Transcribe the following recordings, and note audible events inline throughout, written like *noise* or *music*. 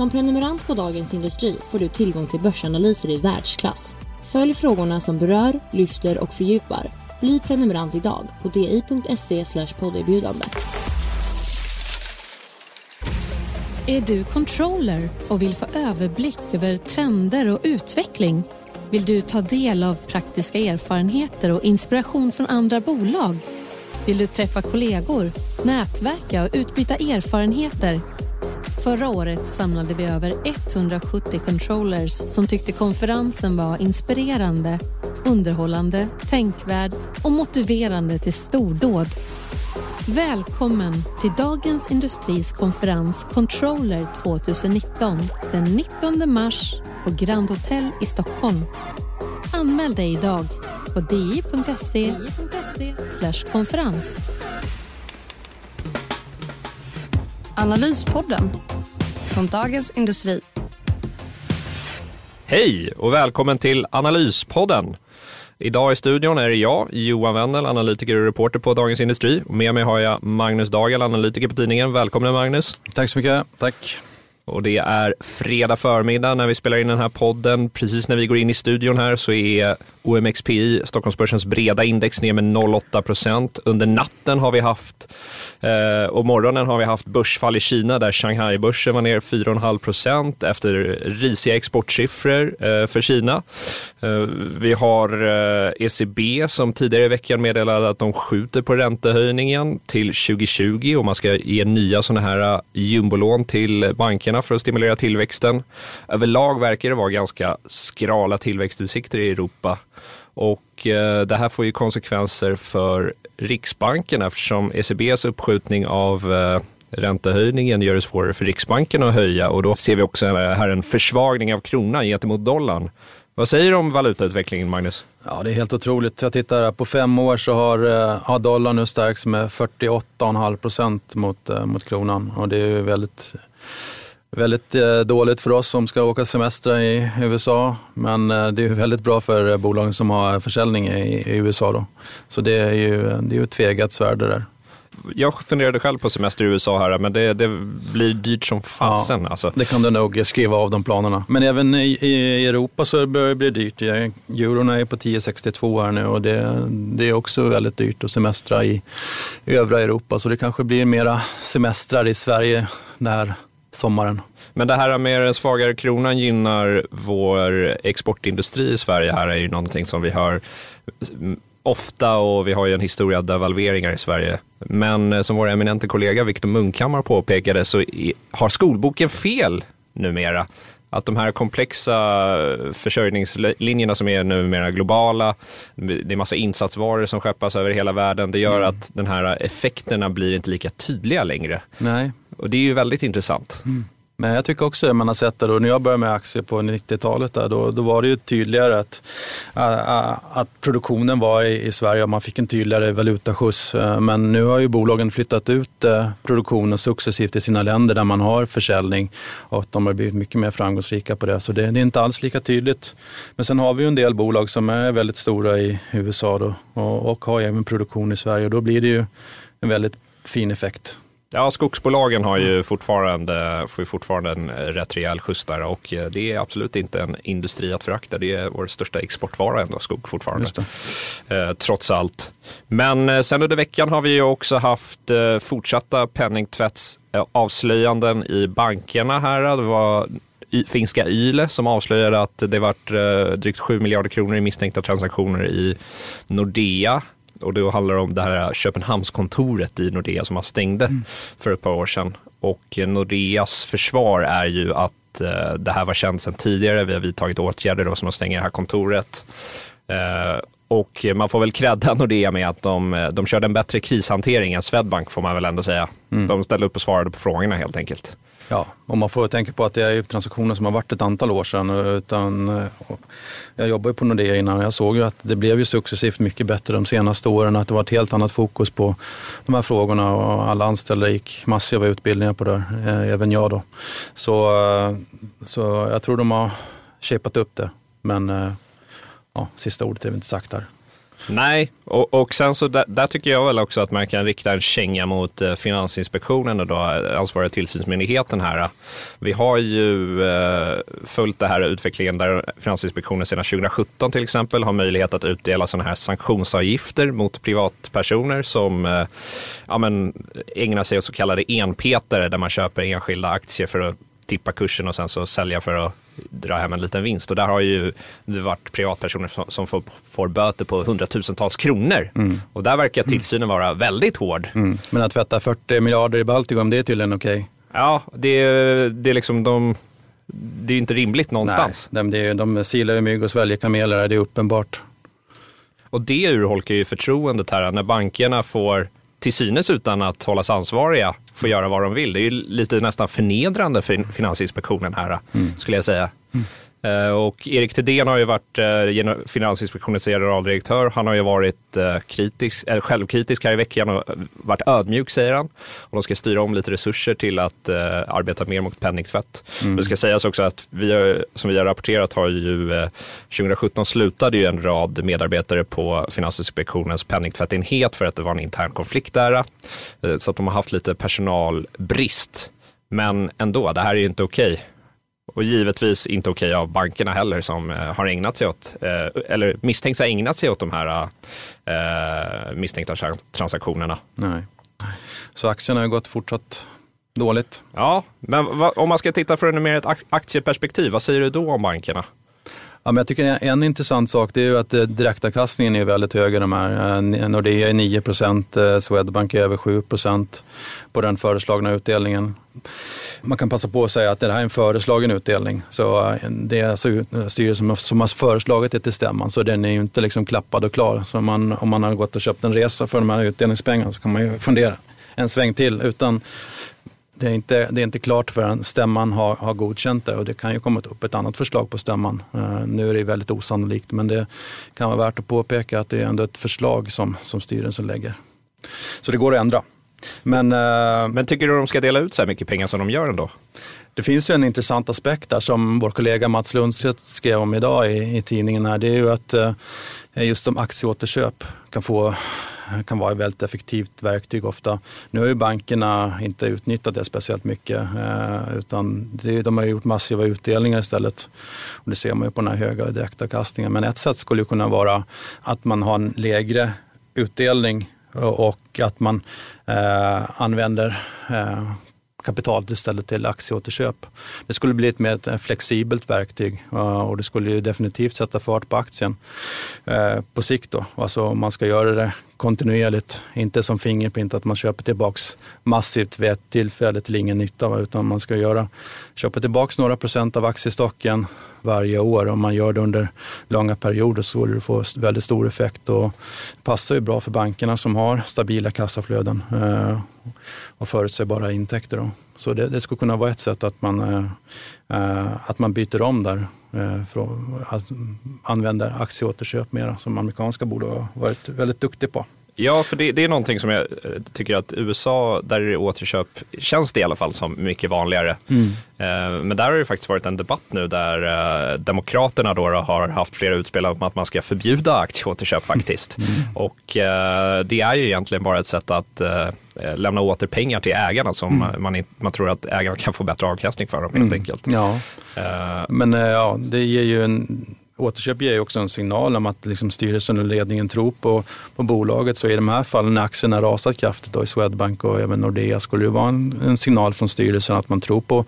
Som prenumerant på Dagens Industri får du tillgång till börsanalyser i världsklass. Följ frågorna som berör, lyfter och fördjupar. Bli prenumerant idag på di.se podderbjudande. Är du controller och vill få överblick över trender och utveckling? Vill du ta del av praktiska erfarenheter och inspiration från andra bolag? Vill du träffa kollegor, nätverka och utbyta erfarenheter? Förra året samlade vi över 170 controllers som tyckte konferensen var inspirerande, underhållande, tänkvärd och motiverande till stordåd. Välkommen till Dagens Industris konferens Controller 2019 den 19 mars på Grand Hotel i Stockholm. Anmäl dig idag på di.se konferens. Analyspodden från Dagens Industri. Hej och välkommen till Analyspodden. Idag i studion är det jag, Johan Wendel, analytiker och reporter på Dagens Industri. Med mig har jag Magnus Dagel, analytiker på tidningen. Välkommen Magnus. Tack så mycket. Tack. Och det är fredag förmiddag när vi spelar in den här podden. Precis när vi går in i studion här så är OMXPI, Stockholmsbörsens breda index, ner med 0,8 procent. Under natten har vi haft eh, och morgonen har vi haft börsfall i Kina där Shanghai-börsen var ner 4,5 procent efter risiga exportsiffror eh, för Kina. Eh, vi har eh, ECB som tidigare i veckan meddelade att de skjuter på räntehöjningen till 2020 och man ska ge nya sådana här eh, jumbolån till bankerna för att stimulera tillväxten. Överlag verkar det vara ganska skrala tillväxtutsikter i Europa och eh, det här får ju konsekvenser för Riksbanken eftersom ECBs uppskjutning av eh, räntehöjningen gör det svårare för Riksbanken att höja och då ser vi också här en försvagning av kronan gentemot dollarn. Vad säger du om valutautvecklingen, Magnus? Ja, det är helt otroligt. Jag tittar här, på fem år så har, eh, har dollarn nu stärkts med 48,5 procent mot, eh, mot kronan och det är ju väldigt väldigt eh, dåligt för oss som ska åka semester i USA. Men eh, det är väldigt bra för bolagen som har försäljning i, USA. Då. Så det är ju, det är ju ett tvegat svärd det där. Jag funderade själv på semester i USA här, men det, det blir dyrt som fasen. Ja, alltså. Det kan du nog skriva av de planerna. Men även i, i Europa så börjar det bli dyrt. Euron är på 10,62 här nu och det, det är också väldigt dyrt att semestra i övriga Europa. Så det kanske blir mera semestrar i Sverige där sommaren. Men det här med den svagare kronan gynnar vår exportindustri i Sverige här är ju någonting som vi hör ofta och vi har ju en historia av devalveringar i Sverige. Men eh, som vår eminente kollega Viktor Munkhammar påpekade så har skolboken fel numera. Att de här komplexa försörjningslinjerna som är numera globala, det är massa insatsvaror som skeppas över hela världen, det gör mm. att den här effekterna blir inte lika tydliga längre. Nej. Och det är ju väldigt intressant. Mm. Men jag tycker också att man har sett det, då, när jag började med aktier på 90-talet, där, då, då var det ju tydligare att, att produktionen var i, i Sverige och man fick en tydligare valutaskjuts. Eh, men nu har ju bolagen flyttat ut eh, produktionen successivt i sina länder där man har försäljning och de har blivit mycket mer framgångsrika på det. Så det, det är inte alls lika tydligt. Men sen har vi ju en del bolag som är väldigt stora i USA då, och, och har även produktion i Sverige och då blir det ju en väldigt fin effekt. Ja, skogsbolagen har ju fortfarande, får ju fortfarande en rätt rejäl skjuts där och eh, det är absolut inte en industri att förakta. Det är vår största exportvara ändå, skog fortfarande. Eh, trots allt. Men eh, sen under veckan har vi ju också haft eh, fortsatta penningtvättsavslöjanden i bankerna här. Det var finska Yle som avslöjade att det varit eh, drygt 7 miljarder kronor i misstänkta transaktioner i Nordea och då handlar det om det här Köpenhamnskontoret i Nordea som man stängde mm. för ett par år sedan. Och Nordeas försvar är ju att eh, det här var känt sedan tidigare. Vi har vidtagit åtgärder då som att stänga det här kontoret. Eh, och man får väl credda Nordea med att de, de körde en bättre krishantering än Swedbank får man väl ändå säga. Mm. De ställde upp och svarade på frågorna helt enkelt. Ja, och man får tänka på att det är transaktioner som har varit ett antal år sedan. Eh, utan, eh, jag jobbade på Nordea innan och jag såg ju att det blev ju successivt mycket bättre de senaste åren. Att det var ett helt annat fokus på de här frågorna och alla anställda gick massiva utbildningar på det, eh, även jag då. Så, så jag tror de har shapat upp det. Men ja, sista ordet är väl inte sagt där. Nej, och, och sen så där, där, tycker jag väl också att man kan rikta en känga mot eh, Finansinspektionen och då eh, ansvariga tillsynsmyndigheten här. Vi har ju eh, följt det här utvecklingen där Finansinspektionen sedan 2017 till exempel har möjlighet att utdela sådana här sanktionsavgifter mot privatpersoner som eh, ja, men, ägnar sig åt så kallade enpetare där man köper enskilda aktier för att tippa kursen och sen så sälja för att dra hem en liten vinst. Och där har ju det varit privatpersoner som, får, får böter på hundratusentals kronor. Mm. Och där verkar tillsynen vara väldigt hård. Mm. Men att tvätta 40 miljarder i Baltikum, det är tydligen okej? Okay. Ja, det, det är liksom de det är inte rimligt någonstans. Nej, de, de, de silar ju mygg och sväljer kameler, det är uppenbart. Och det urholkar ju förtroendet här när bankerna får till synes utan att hållas ansvariga får göra vad de vill. Det är ju lite nästan förnedrande för Finansinspektionen här, mm. skulle jag säga. Mm. Eh, och Erik Thedéen har ju varit eh, Finansinspektionens generaldirektör. Han har ju varit eh, kritisk, eller självkritisk här i veckan och varit ödmjuk säger han. Och de ska styra om lite resurser till att arbeta mer mot penningtvätt. Mm. Det ska sägas också att vi har, som vi har rapporterat har ju 2017 slutade ju en rad medarbetare på Finansinspektionens penningtvättenhet för att det var en intern konflikt där. Så att de har haft lite personalbrist. Men ändå, det här är ju inte okej. Och givetvis inte okej av bankerna heller som eh, har ägnat sig åt, eh, eller misstänks ha ägnat sig åt de här eh, misstänkta transaktionerna. Nej. Så aktierna har gått fortsatt dåligt. Ja, men om man ska titta från mer ett aktieperspektiv, vad säger du då om bankerna? Ja, men jag tycker en intressant sak det är ju att eh, direktavkastningen är väldigt hög i de här. Eh, eh, Nordea är 9 procent, Swedbank är över 7 procent på den föreslagna utdelningen. Man kan passa på att säga att det här är en föreslagen utdelning. Så det är alltså styrelsen som har föreslagit det till stämman, så den är ju inte liksom klappad och klar. Så man, om man har gått och köpt en resa för de här utdelningspengarna så kan man ju fundera en sväng till. Utan det är inte, det är inte klart förrän stämman har, har godkänt det och det kan ju komma upp ett annat förslag på stämman. Uh, nu är det väldigt osannolikt men det kan vara värt att påpeka att det är ändå ett förslag som, som styrelsen lägger. Så det går att ändra. Men, uh, men tycker du de ska dela ut så här mycket pengar som de gör ändå? Det finns ju en intressant aspekt där som vår kollega Mats Lundstedt skrev om idag i, i tidningen. Här. Det är ju att uh, just som aktieåterköp kan få kan vara ett väldigt effektivt verktyg ofta. Nu har ju bankerna inte utnyttjat det speciellt mycket eh, utan de har gjort massiva utdelningar istället. Och det ser man ju på den här höga direktavkastningen. Men ett sätt skulle kunna vara att man har en lägre utdelning och att man eh, använder eh, kapitalet istället till aktieåterköp. Det skulle bli ett mer flexibelt verktyg eh, och det skulle ju definitivt sätta fart på aktien eh, på sikt. Då. Alltså man ska göra det kontinuerligt, inte som Fingerprint att man köper tillbaks massivt vid ett tillfälle till ingen nytta, utan man ska göra, köpa tillbaks några procent av aktiestocken varje år. Om man gör det under långa perioder så skulle det få väldigt stor effekt och passar ju bra för bankerna som har stabila kassaflöden eh, och förutsägbara intäkter. Då. Så det, det skulle kunna vara ett sätt att man, eh, eh att man byter om där. Eh, för att använda aktieåterköp mera som amerikanska bolag har varit väldigt duktiga på. Ja, för det, det, är någonting som jag eh, tycker att USA, där är det återköp, känns det i alla fall som mycket vanligare. Mm. Eh, men där har det faktiskt varit en debatt nu där eh, Demokraterna då har haft flera utspel om att man ska förbjuda aktieåterköp faktiskt. Mm. Och det är ju egentligen bara ett sätt att lämna åter pengar till ägarna som mm. man, man tror att ägarna kan få bättre avkastning för dem helt mm. enkelt. Ja. Men ja, det ger ju en återköp ger ju också en signal om att liksom styrelsen och ledningen tror på, på bolaget. Så i de här fallen när aktierna rasat kraftigt då i Swedbank och även Nordea skulle det vara en, en, signal från styrelsen att man tror på,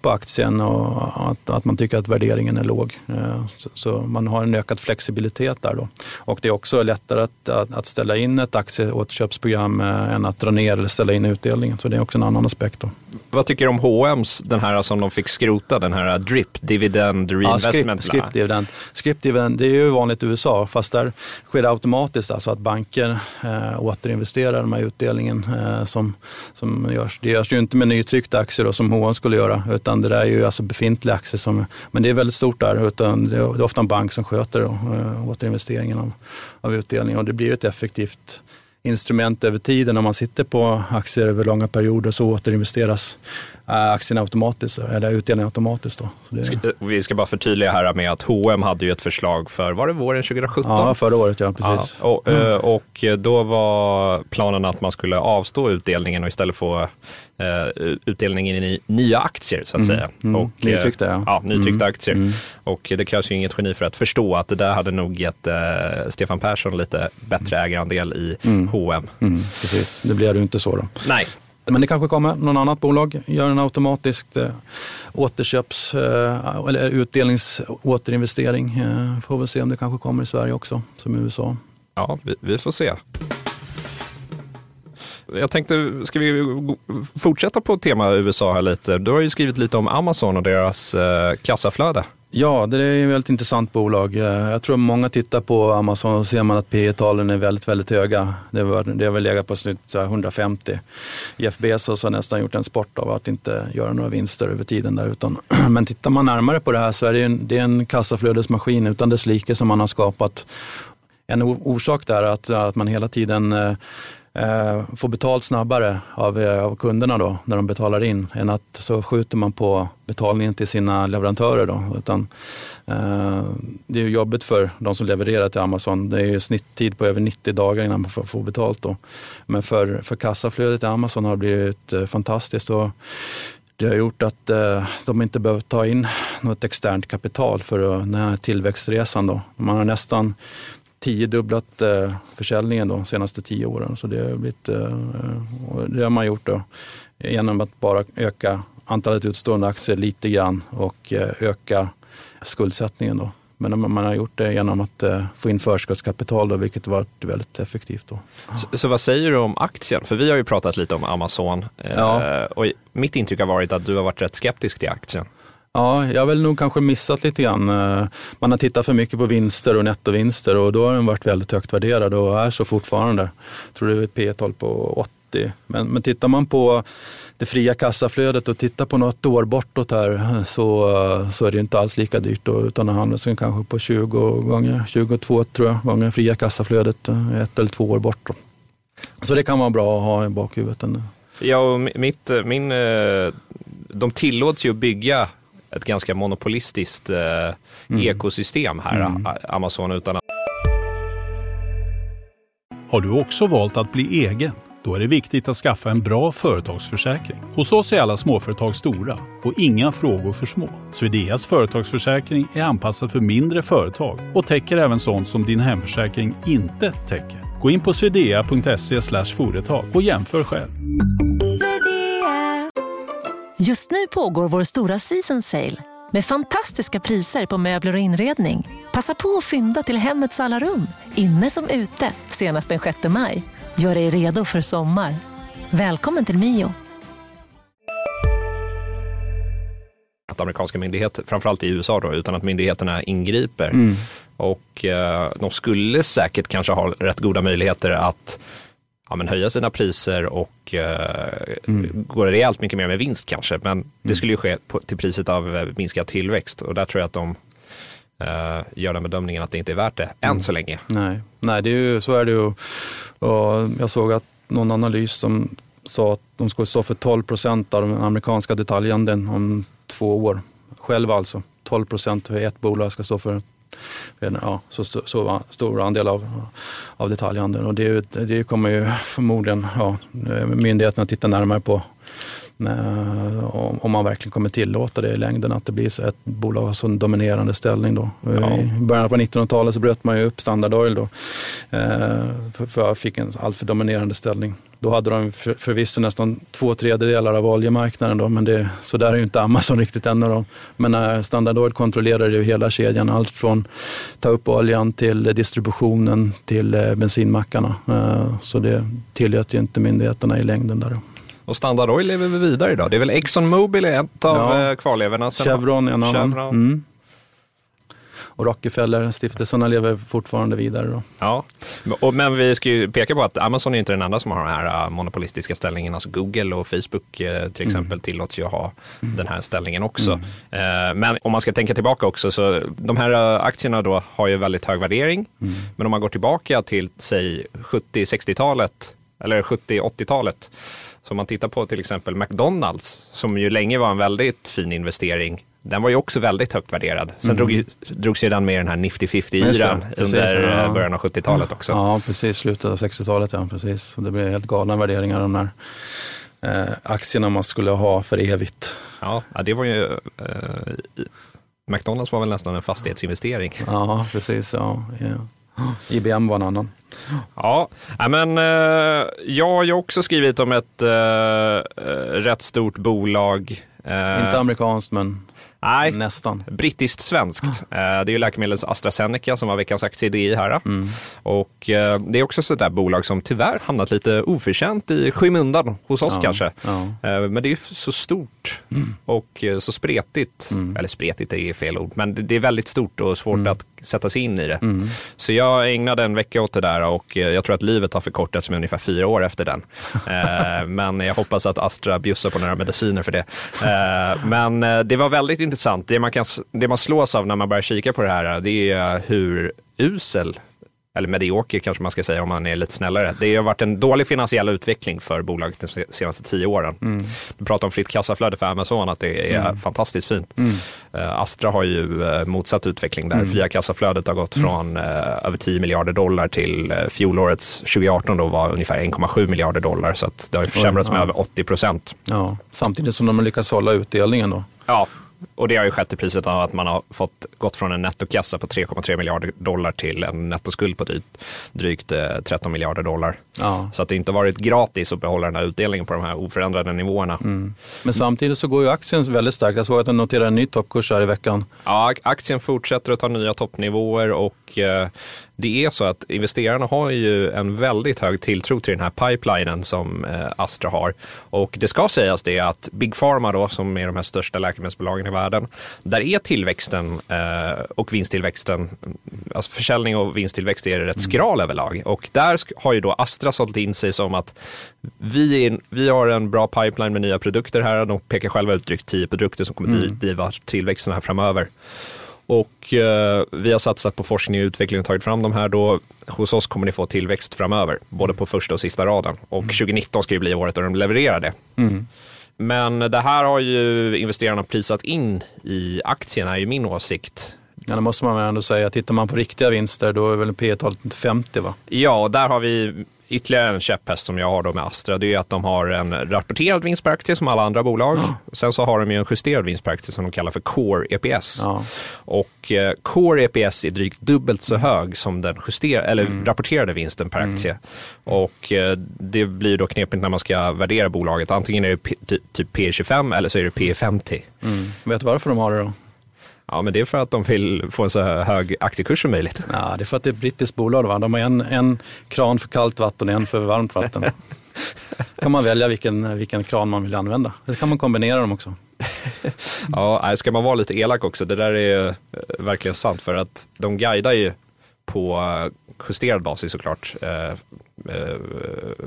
på aktien och att, att man tycker att värderingen är låg. Eh, så, så, man har en ökad flexibilitet där då. Och det är också lättare att, att, att ställa in ett aktieåterköpsprogram eh, än att dra ner eller ställa in utdelningen. Så det är också en annan aspekt. Då. Vad tycker du om H&M's den här som de fick skrota, den här DRIP, Dividend Reinvestment? Ja, script, dividend. Script dividend, det är ju vanligt i USA, fast där sker det automatiskt, alltså att banker eh, återinvesterar den här utdelningen eh, som, som görs. Det görs ju inte med nytryckta aktier då, som H&M skulle göra, utan det där är ju alltså befintliga aktier. Som, men det är väldigt stort där, utan det är ofta en bank som sköter då, eh, återinvesteringen av, av utdelningen och det blir ett effektivt instrument över tiden. Om man sitter på aktier över långa perioder så återinvesteras aktierna automatiskt, eller utdelningen automatiskt. Då. Det... Vi ska bara förtydliga här med att H&M hade ju ett förslag för, var det våren 2017? Ja, förra året, ja precis. Ja, och, mm. och då var planen att man skulle avstå utdelningen och istället få utdelningen i nya aktier så att mm. säga. Mm. Och, nytryckta ja. ja nytryckta mm. aktier. Mm. Och det krävs ju inget geni för att förstå att det där hade nog gett uh, Stefan Persson lite bättre ägarandel i mm. H&M. Precis, det blir ju inte så då. Nej. Men det kanske kommer någon annat bolag, gör en automatisk eh, återköps eh, eller utdelningsåterinvestering. Eh, får väl se om det kanske kommer i Sverige också, som i USA. Ja, vi, vi får se. Jag tänkte, ska vi fortsätta på tema USA här lite? Du har ju skrivit lite om Amazon och deras eh, kassaflöde. Ja, det är ett väldigt intressant bolag. Eh, jag tror många tittar på Amazon och ser man att P talen är väldigt, väldigt höga. Det, har det har väl legat på snitt 150. Jeff Bezos har nästan gjort en sport av att inte göra några vinster över tiden där. Utan, *clears throat* men tittar man närmare på det här så är det en, det är en kassaflödesmaskin utan dess like som man har skapat. En orsak där är att, att man hela tiden eh, eh, får betalt snabbare av, eh, av kunderna då, när de betalar in, än att så skjuter man på betalningen till sina leverantörer. Då. Utan, eh, det är jobbigt för de som levererar till Amazon. Det är ju snitttid på över 90 dagar innan man får, får betalt. Då. Men för, för kassaflödet i Amazon har det blivit eh, fantastiskt. Och det har gjort att eh, de inte behöver ta in något externt kapital för den här tillväxtresan. Då. Man har nästan tiodubblat eh, försäljningen de senaste tio åren. Så det har, blivit, eh, det har man gjort då, genom att bara öka antalet utstående aktier lite grann och eh, öka skuldsättningen. Då. Men man har gjort det genom att eh, få in förskottskapital, då, vilket varit väldigt effektivt. Då. Så, så, vad säger du om aktien? För vi har ju pratat lite om Amazon ja. och mitt intryck har varit att du har varit rätt skeptisk till aktien. Ja, jag har väl nog kanske missat lite grann. Eh, man har tittat för mycket på vinster och nettovinster och då har den varit väldigt högt värderad och är så fortfarande. Jag tror det är ett P tal på 80. Men, men tittar man på det fria kassaflödet och tittar på något år bortåt här så, eh, så är det inte alls lika dyrt då, utan det handlas kanske på 20 gånger, 22 tror jag, gånger fria kassaflödet eh, ett eller två år bort. Då. Så det kan vara bra att ha i bakhuvudet. Ja, och mitt, min, de tillåts ju bygga ett ganska monopolistiskt eh, mm. ekosystem här, mm. Amazon. Utan att... Har du också valt att bli egen? Då är det viktigt att skaffa en bra företagsförsäkring. Hos oss är alla småföretag stora och inga frågor för små. Swedeas företagsförsäkring är anpassad för mindre företag och täcker även sånt som din hemförsäkring inte täcker. Gå in på swedea.se företag och jämför själv. Just nu pågår vår stora season sale med fantastiska priser på möbler och inredning. Passa på att fynda till hemmets alla rum, inne som ute, senast den 6 maj. Gör dig redo för sommar. Välkommen till Mio. Att amerikanska myndigheter, framförallt i USA då, utan att myndigheterna ingriper. Mm. Och eh, de skulle säkert kanske ha rätt goda möjligheter att ja, men höja sina priser och eh, mm. gå rejält mycket mer med vinst kanske. Men mm. det skulle ju ske på, till priset av eh, minskad tillväxt och där tror jag att de eh, gör den bedömningen att det inte är värt det mm. än så länge. Nej, Nej det är ju, så är det ju. Och jag såg att någon analys som sa att de skulle stå för 12 procent av den amerikanska detaljhandeln om två år. Själva alltså. 12 procent för ett bolag ska stå för ja, så, så, så stor andel av, av detaljhandeln. Och det, det kommer ju förmodligen ja, myndigheterna titta närmare på om man verkligen kommer tillåta det i längden, att det blir ett bolag har en dominerande ställning. Då. Ja. I början på 1900-talet så bröt man ju upp Standard Oil då, eh, för, att fick en alltför dominerande ställning. Då hade de för, förvisso nästan två tredjedelar av oljemarknaden, då, men det, så där är ju inte Amazon riktigt än. Då. Men äh, Standard Oil kontrollerar ju hela kedjan, allt från ta upp oljan till distributionen till bensinmackarna. Så det tillåter ju inte myndigheterna i längden. Där. Och Standard Oil lever vi vidare idag. Det är väl Exxon Mobil är ett av Ja. ja. kvarlevorna. Sen- Chevron är en annan. Chevron. Mm. Och Rockefeller-stiftelserna lever fortfarande vidare. Då. Ja, men vi ska ju peka på att Amazon är inte den enda som har den här äh, monopolistiska ställningen. Alltså Google och Facebook eh, till exempel tillåts ju ha den här ställningen också. Eh, Men om man ska tänka tillbaka också, så de här aktierna då har ju väldigt hög värdering. Men om man går tillbaka till, säg 70-60-talet eller 70-80-talet, så om man tittar på till exempel McDonalds, som ju länge var en väldigt fin investering, den var ju också väldigt högt värderad. Sen drog ju, drogs ju den med den här Nifty Just det, 50-yran precis, under ja. början av 70-talet också. Ja, precis. Slutet av 60-talet, ja. Precis. Det blev helt galna värderingar de där eh, aktierna man skulle ha för evigt. Ja, det var ju... eh, McDonalds var väl nästan en fastighetsinvestering. Ja, precis. Ja, ja. *gasps* IBM var en annan. Ja, men eh, jag har ju också skrivit om ett eh, eh, rätt stort bolag. Inte amerikanskt, men nej, nästan. brittiskt-svenskt. *gasps* Eh, det är ju läkemedlet AstraZeneca som var veckans aktie i DI här. Och eh, det är också ett där bolag som tyvärr hamnat lite oförtjänt i skymundan hos oss Ja, kanske. ja. Men det är ju så stort och eh, så spretigt. Eller spretigt är fel ord, men det det är väldigt stort och svårt att sätta sig in i det. Så jag ägnade en vecka åt det där och eh, jag tror att livet har förkortats med ungefär fyra år efter den. *laughs* Eh, men jag hoppas att Astra bjussar på några mediciner för det. Eh, men det var väldigt intressant. Det man, kan, det man slås av när man börjar kika på det här, det är hur usel eller medioker kanske man ska säga om man är lite snällare. Det har varit en dålig finansiell utveckling för bolaget de se- senaste tio åren. Du pratar om fritt kassaflöde för Amazon, att det är fantastiskt fint. Eh, Astra har ju eh, motsatt utveckling där. Fria kassaflödet har gått från eh, över 10 miljarder dollar till fjolårets 2018 då var ungefär 1,7 miljarder dollar. Så det har ju försämrats med ja. över 80 procent. Ja. Samtidigt som de har lyckats hålla utdelningen då. Ja, och det har ju skett i priset av att man har fått gått från en nettokassa på 3,3 miljarder dollar till en nettoskuld på drygt, drygt eh, 13 miljarder dollar. Ja. Så att det inte varit gratis att behålla den här utdelningen på de här oförändrade nivåerna. Men samtidigt så går ju aktien väldigt starkt. Jag såg att den noterade en ny toppkurs här i veckan. Ja, aktien fortsätter att ta nya toppnivåer och eh, det är så att investerarna har ju en väldigt hög tilltro till den här pipelinen som eh, Astra har. Och det ska sägas det att Big Pharma då, som är de här största läkemedelsbolagen i världen, där är tillväxten eh, och vinsttillväxten, alltså försäljning och vinsttillväxt är rätt skral överlag. Och där har ju då Astra sålt in sig som att vi, är, vi har en bra pipeline med nya produkter här. De pekar själva ut drygt 10 produkter som kommer mm. driva tillväxten här framöver. Och eh, vi har satsat på forskning och utveckling och tagit fram de här då. Hos oss kommer ni få tillväxt framöver, både på första och sista raden. Och 2019 ska ju bli året då de levererar det. Men det här har ju investerarna prisat in i aktierna, i min åsikt. Ja, det måste man väl ändå säga. Tittar man på riktiga vinster då är väl P talet inte 50 va? Ja, där har vi ytterligare en käpphäst som jag har då med Astra. Det är att de har en rapporterad vinst per aktie som alla andra bolag. Sen så har de ju en justerad vinst per aktie som de kallar för Core EPS. Ja. Och eh, Core EPS är drygt dubbelt så hög som den juster- eller rapporterade vinsten per aktie. Och eh, det blir då knepigt när man ska värdera bolaget. Antingen är det P- ty- typ P25 eller så är det P50. Vet du varför de har det då? Ja, men det är för att de vill få en så hög aktiekurs som möjligt. Ja, det är för att det är ett brittiskt bolag. Va? De har en, en kran för kallt vatten och en för varmt vatten. *laughs* kan man välja vilken, vilken kran man vill använda. Det kan man kombinera dem också. *laughs* Ja, ska man vara lite elak också, det där är eh, verkligen sant för att de guidar ju på eh, justerad basis såklart eh,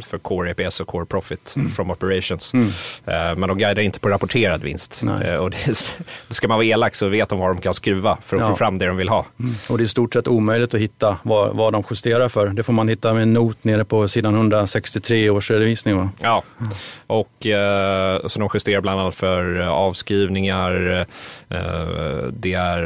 för Core EPS och Core Profit from Operations. Eh, Men de guidar inte på rapporterad vinst. Nej. Eh, Och det, är- då ska man vara elak så vet de vad de kan skruva för att Ja. få fram det de vill ha. Och det är i stort sett omöjligt att hitta vad, vad de justerar för. Det får man hitta med en not nere på sidan 163 i årsredovisning. Va? Ja, och eh, så de justerar bland annat för eh, avskrivningar, eh, det är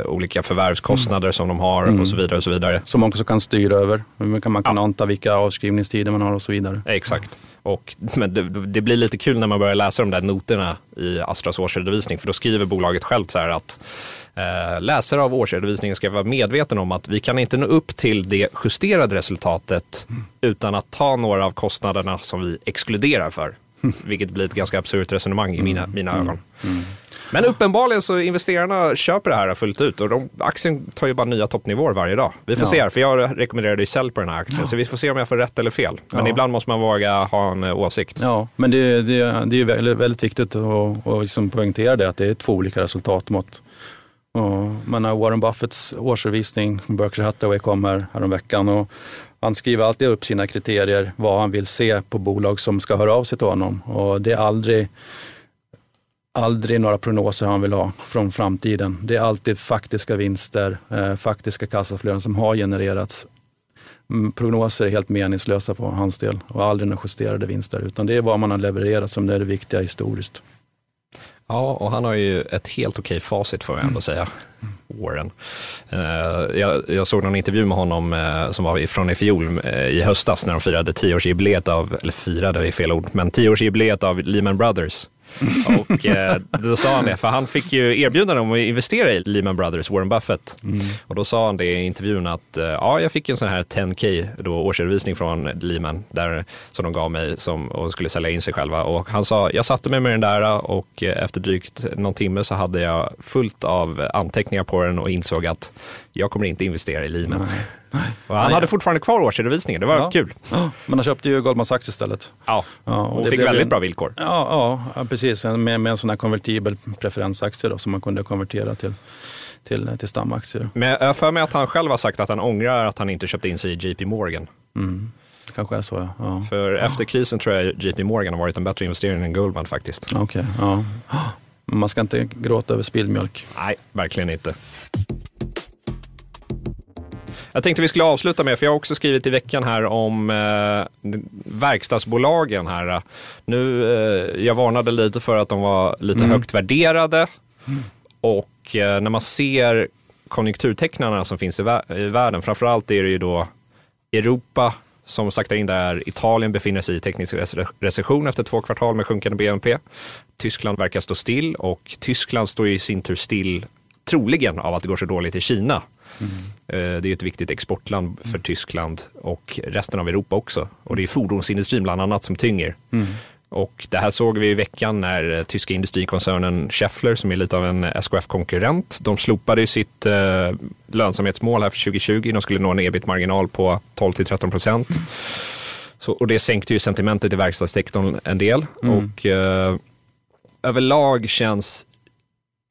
eh, olika förvärvskostnader som de har och så vidare. och så vidare. Som man också kan styra över. Man kan, man kan anta vilka avskrivningstider man har och så vidare. Exakt. Och, men det, det blir lite kul när man börjar läsa de där noterna i Astras årsredovisning, för då skriver bolaget självt så här att eh, läsare av årsredovisningen ska vara medveten om att vi kan inte nå upp till det justerade resultatet utan att ta några av kostnaderna som vi exkluderar för. Vilket blir ett ganska absurt resonemang i mina, mina ögon. Men uppenbarligen så investerarna köper det här fullt ut och de, aktien tar ju bara nya toppnivåer varje dag. Vi får Ja. se här, för jag rekommenderade ju sälj på den här aktien, så vi får se om jag får rätt eller fel. Men Ja. ibland måste man våga ha en eh, åsikt. Ja, men det, det, det är ju väldigt, väldigt viktigt att, att liksom poängtera det, att det är två olika resultatmått. Och, men när Warren Buffetts årsredovisning, Berkshire Hathaway, kommer häromveckan och han skriver alltid upp sina kriterier, vad han vill se på bolag som ska höra av sig till honom. Och det är aldrig, aldrig några prognoser han vill ha från framtiden. Det är alltid faktiska vinster, eh, faktiska kassaflöden som har genererats. Mm, prognoser är helt meningslösa på hans del och aldrig några justerade vinster, utan det är vad man har levererat som är det viktiga historiskt. Ja, och han har ju ett helt okej facit får jag ändå säga. Warren. Eh, jag, jag såg någon intervju med honom eh, som var från i fjol eh, i höstas när de firade tioårsjubileet av, eller firade är fel ord, men tioårsjubileet av Lehman Brothers. Och eh, då sa han det, för han fick ju erbjudande om att investera i Lehman Brothers, Warren Buffett. Och då sa han det i intervjun att eh, ja, jag fick en sån här 10K då, årsredovisning från Lehman där, som de gav mig som, och skulle sälja in sig själva. Och han sa, jag satte mig med den där och eh, efter drygt någon timme så hade jag fullt av anteckningar på den och insåg att jag kommer inte investera i Lehman. Och han hade fortfarande kvar årsredovisningen, det var Ja. kul. Men han köpte ju Goldman Sachs istället. Ja, Ja, och det fick väldigt en- bra villkor. Ja, ja, ja precis. Med, med en sån här konvertibel preferensaktie då, som man kunde konvertera till, till, till stamaktier. Men jag har för mig att han själv har sagt att han ångrar att han inte köpte in sig i JP Morgan. Mm. Kanske är så ja. ja. För efter krisen tror jag JP Morgan har varit en bättre investering än Goldman faktiskt. Okej, ja. Men man ska inte gråta över spilld mjölk. Nej, verkligen inte. Jag tänkte vi skulle avsluta med, för jag har också skrivit i veckan här om eh, verkstadsbolagen här. Nu, eh, jag varnade lite för att de var lite högt värderade och eh, när man ser konjunkturtecknarna som finns i, vä- i världen, framförallt är det ju då Europa som saktar in där. Italien befinner sig i teknisk rece- recession efter två kvartal med sjunkande BNP. Tyskland verkar stå still och Tyskland står i sin tur still troligen av att det går så dåligt i Kina. Eh, Det är ett viktigt exportland för Tyskland och resten av Europa också. Och det är fordonsindustrin bland annat som tynger. Och det här såg vi i veckan när eh, tyska industrikoncernen Schaeffler, som är lite av en SKF-konkurrent, de slopade sitt eh, lönsamhetsmål här för 2020. De skulle nå en ebit-marginal på 12-13 procent. Så, och det sänkte ju sentimentet i verkstadssektorn en del. Och eh, överlag känns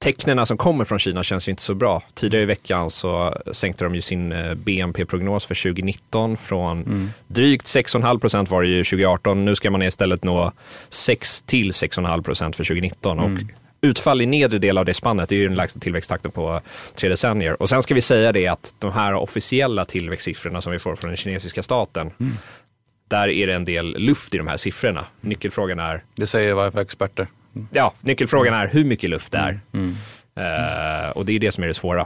tecknen som kommer från Kina känns ju inte så bra. Tidigare i veckan så sänkte de ju sin eh, BNP-prognos för 2019 från drygt 6,5 procent var det ju 2018. Nu ska man istället nå 6 till 6,5 procent för 2019. Och utfall i nedre del av det spannet är ju den lägsta tillväxttakten på tre decennier. Och sen ska vi säga det att de här officiella tillväxtsiffrorna som vi får från den kinesiska staten, där är det en del luft i de här siffrorna. Nyckelfrågan är Det säger i varje fall experter. Ja, nyckelfrågan är hur mycket luft det är. Mm. Eh, och det är det som är det svåra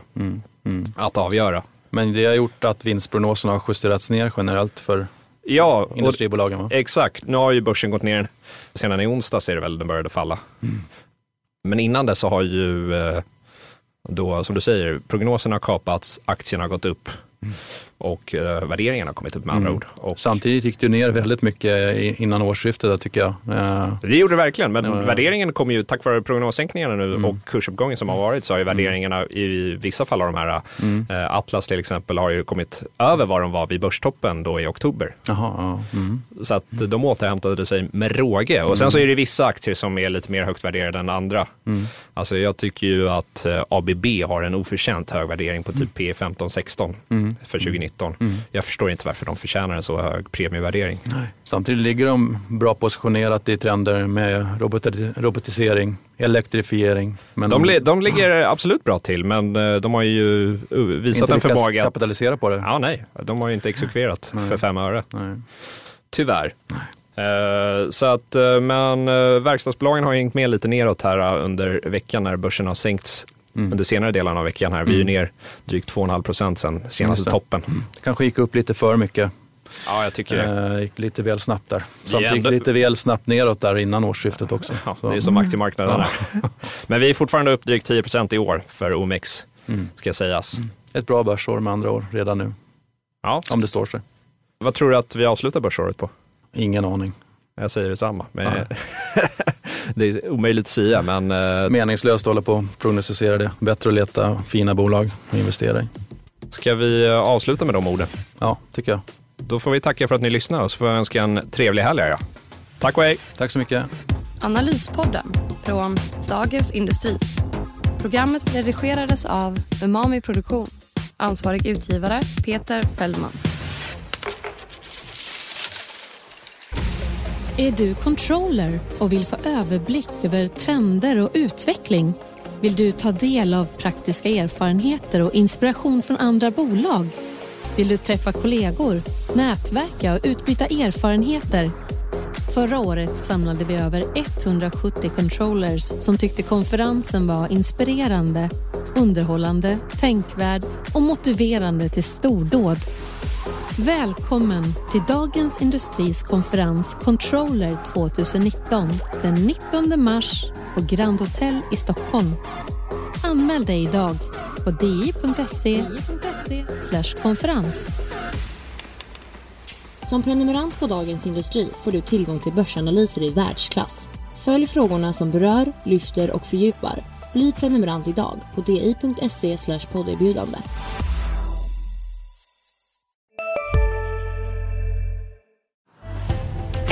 att avgöra. Men det har gjort att vinstprognoserna har justerats ner generellt för Ja, industribolagen va? exakt. Nu har ju börsen gått ner. Sedan i onsdags är det väl den började falla. Mm. Men innan dess så har ju, eh, då, som du säger, prognoserna har kapats, aktierna har gått upp Mm. Och eh, värderingarna har kommit upp med andra ord. Och Samtidigt gick det ner väldigt mycket innan årsskiftet där, tycker jag. Eh, Det gjorde det verkligen, men Ja, värderingen kommer ju tack vare prognossänkningarna nu Mm. och kursuppgången som har varit så har ju värderingarna i vissa fall av de här, Mm. eh, Atlas till exempel, har ju kommit över vad de var vid börstoppen då i oktober. Jaha, ja. Mm. Så att de återhämtade sig med råge. Och sen så är det vissa aktier som är lite mer högt värderade än andra. Mm. Alltså jag tycker ju att eh, ABB har en oförtjänt hög värdering på typ P 15-16 Mm. för 2019. Jag förstår inte varför de förtjänar en så hög premievärdering. Samtidigt ligger de bra positionerat i trender med roboti- robotisering, elektrifiering. Men De, li- de ligger absolut bra till, men eh, de har ju visat inte en förmåga att... kapitalisera på det. Ja, nej, de har ju inte exekverat för fem öre. Nej. Tyvärr. Eh, så att, eh, men verkstadsbolagen har hängt med lite neråt här under veckan när börsen har sänkts Mm. under senare delen av veckan här. Vi är ju ner drygt 2,5 procent sen senaste det. toppen. Kanske gick upp lite för mycket. Ja, jag tycker det. Eh, gick lite väl snabbt där. Samtidigt ändå- lite väl snabbt neråt där innan årsskiftet också. Ja, det är som aktiemarknaden är. *laughs* Men vi är fortfarande upp drygt 10 procent i år för OMX, Mm. ska sägas. Ett bra börsår med andra år redan nu, Ja. om det står sig. Vad tror du att vi avslutar börsåret på? Ingen aning. Jag säger detsamma. Men *laughs* *laughs* det är omöjligt att säga. Men, eh, Meningslöst att hålla på och prognostisera det. Bättre att leta fina bolag att investera i. ska vi eh, avsluta med de orden? Ja, tycker jag. Då får vi tacka för att ni lyssnar och så får jag önska en trevlig helg. Ja. Tack och hej! Tack så mycket. Analyspodden från Dagens Industri. Programmet redigerades av Umami Produktion. Ansvarig utgivare Peter Fellman. Är du controller och vill få överblick över trender och utveckling? Vill du ta del av praktiska erfarenheter och inspiration från andra bolag? Vill du träffa kollegor, nätverka och utbyta erfarenheter? Förra året samlade vi över 170 controllers som tyckte konferensen var inspirerande, underhållande, tänkvärd och motiverande till stordåd. Välkommen till Dagens Industris konferens Controller 2019 den 19 mars på Grand Hotel i Stockholm. Anmäl dig idag på di.se konferens. Som prenumerant på Dagens Industri får du tillgång till börsanalyser i världsklass. Följ frågorna som berör, lyfter och fördjupar. Bli prenumerant idag på di.se podderbjudande.